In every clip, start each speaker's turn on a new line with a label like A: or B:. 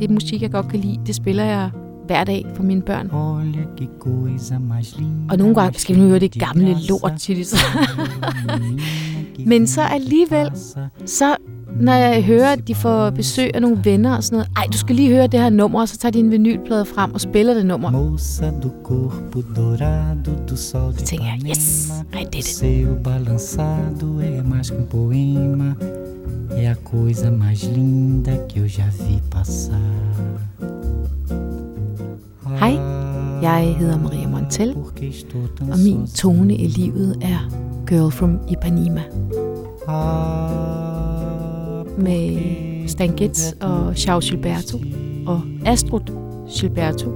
A: det musik, jeg godt kan lide, det spiller jeg hver dag for mine børn. Og nogle gange skal vi nu høre det gamle lort til det. Men så alligevel, så når jeg hører, at de får besøg af nogle venner og sådan noget, ej, du skal lige høre det her nummer, og så tager de en vinylplade frem og spiller det nummer. Så tænker jeg, yes, ej, det er det.
B: É a coisa mais linda que eu já vi passar.
A: Hej, jeg hedder Maria Montel, og min tone i livet er Girl from Ipanema. Med Stan Getz og Charles Gilberto og Astrid Gilberto.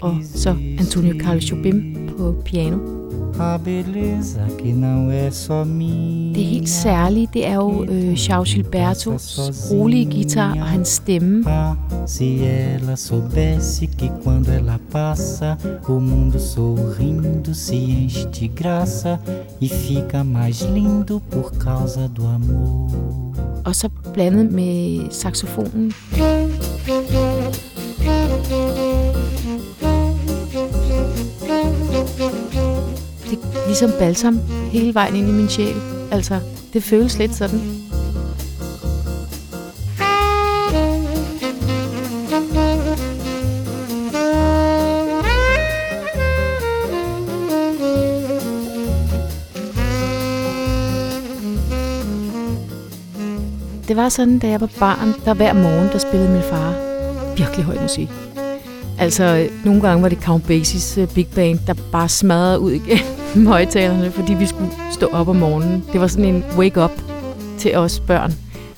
A: Og så Antonio Carlos Jobim på piano.
B: A beleza que não é só minha.
A: Det helt særlige, det er jo øh, Charles Gilbertos rolige guitar og hans stemme.
B: Ah, se ela soubesse que quando ela passa, o mundo sorrindo se enche de graça e fica mais lindo por causa do amor.
A: Og så blandet med saxofonen. Det er ligesom balsam hele vejen ind i min sjæl. Altså, det føles lidt sådan. Det var sådan, da jeg var barn, der hver morgen, der spillede min far virkelig høj musik. Altså, nogle gange var det Count Basie's øh, Big Band, der bare smadrede ud igen med højtalerne, fordi vi skulle stå op om morgenen. Det var sådan en wake-up til os børn.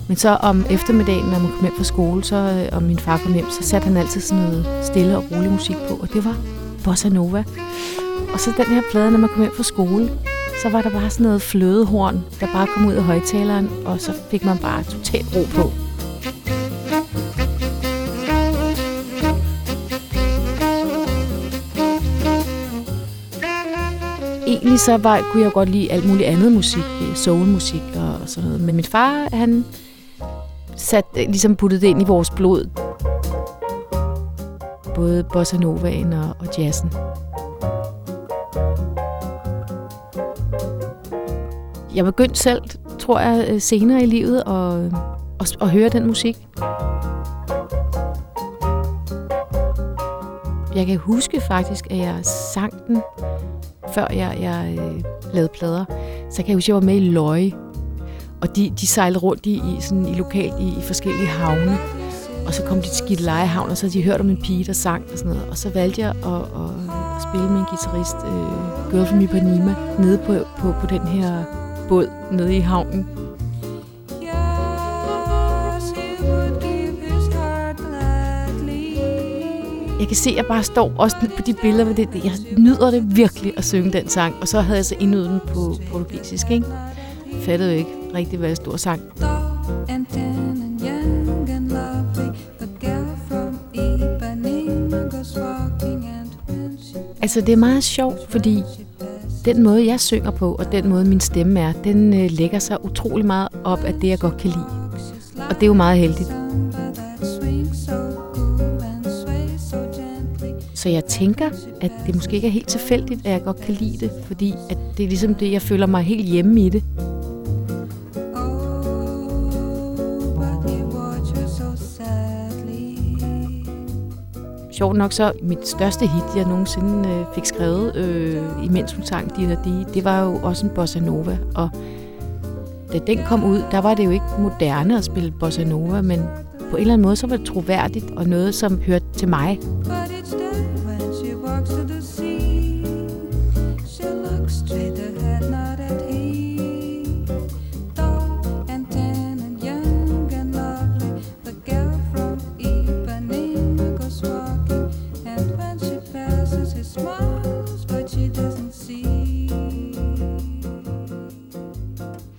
A: Men så om eftermiddagen, når man kom hjem fra skole, så, øh, og min far kom hjem, så satte han altid sådan noget stille og rolig musik på, og det var Bossa Nova. Og så den her plade, når man kom hjem fra skole, så var der bare sådan noget flødehorn, der bare kom ud af højtaleren, og så fik man bare totalt ro på. Egentlig så var, kunne jeg godt lide alt muligt andet musik, øh, soulmusik og sådan noget. Men min far, han satte, øh, ligesom puttede det ind i vores blod. Både bossa novaen og, og jazzen. Jeg begyndte selv, tror jeg, øh, senere i livet at, at, at høre den musik. Jeg kan huske faktisk, at jeg sang den, før jeg, jeg øh, lavede plader. Så kan jeg huske, at jeg var med i Løje. Og de, de sejlede rundt i, i, sådan, i lokalt i, i forskellige havne. Og så kom de til Skidelejehavn, og så havde de hørt om en pige, der sang og sådan noget. Og så valgte jeg at, at, at spille med en guitarist, øh, Girl from Ipanema, nede på, på, på den her båd nede i havnen. Jeg kan se, at jeg bare står også på de billeder hvor det. Jeg nyder det virkelig at synge den sang. Og så havde jeg så indøvet den på portugisisk, ikke? Jeg fattede jo ikke rigtig, hvad jeg stod og sang. Altså, det er meget sjovt, fordi den måde, jeg synger på, og den måde, min stemme er, den øh, lægger sig utrolig meget op af det, jeg godt kan lide. Og det er jo meget heldigt. Så jeg tænker, at det måske ikke er helt tilfældigt, at jeg godt kan lide det, fordi at det er ligesom det, jeg føler mig helt hjemme i det. Sjovt nok så, mit største hit, jeg nogensinde øh, fik skrevet, øh, imens hun sang de og de, det var jo også en bossa nova. Og da den kom ud, der var det jo ikke moderne at spille bossa nova, men på en eller anden måde, så var det troværdigt og noget, som hørte til mig.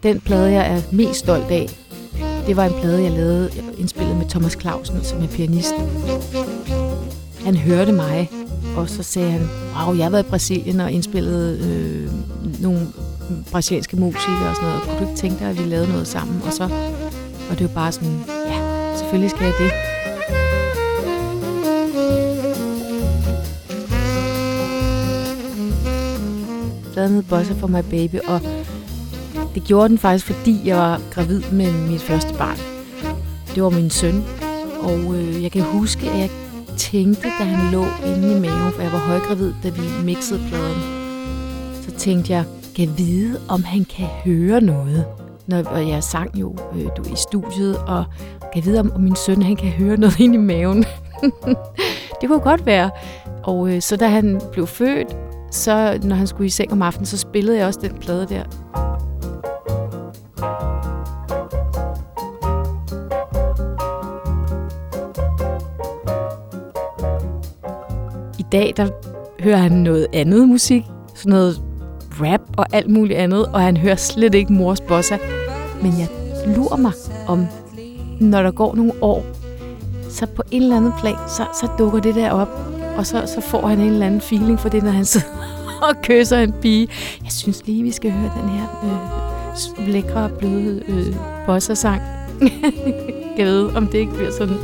A: Den plade, jeg er mest stolt af, det var en plade, jeg lavede indspillet med Thomas Clausen, som er pianist. Han hørte mig, og så sagde han, wow, jeg har været i Brasilien og indspillet øh, nogle brasilianske musikere og sådan noget. Kunne du ikke tænke dig, at vi lavede noget sammen? Og så Og det var bare sådan, ja, selvfølgelig skal jeg det. Pladen Bossa for my baby, og det gjorde den faktisk, fordi jeg var gravid med mit første barn. Det var min søn, og øh, jeg kan huske, at jeg tænkte, da han lå inde i maven, for jeg var højgravid, da vi mixede pladen, så tænkte jeg, kan vide, om han kan høre noget. Når, og jeg sang jo øh, du i studiet, og kan vide, om, om min søn han kan høre noget inde i maven. det kunne godt være. Og øh, så da han blev født, så når han skulle i seng om aftenen, så spillede jeg også den plade der. Dag, der hører han noget andet musik. Sådan noget rap og alt muligt andet, og han hører slet ikke mors bossa. Men jeg lurer mig om, når der går nogle år, så på en eller anden plan, så, så dukker det der op, og så, så får han en eller anden feeling for det, når han sidder og kysser en pige. Jeg synes lige, vi skal høre den her øh, lækre, bløde øh, bossa-sang. jeg ved, om det ikke bliver sådan.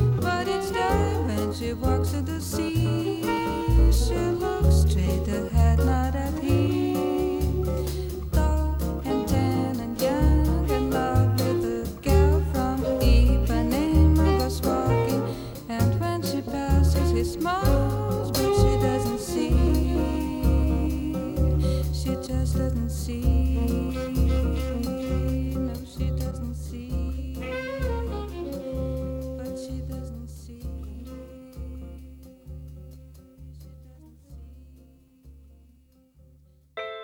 C: Christmas, but she doesn't see. She just doesn't see. No, she doesn't see. But she doesn't see.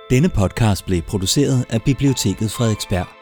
D: Denne podcast blev produceret af Biblioteket Frederiksberg.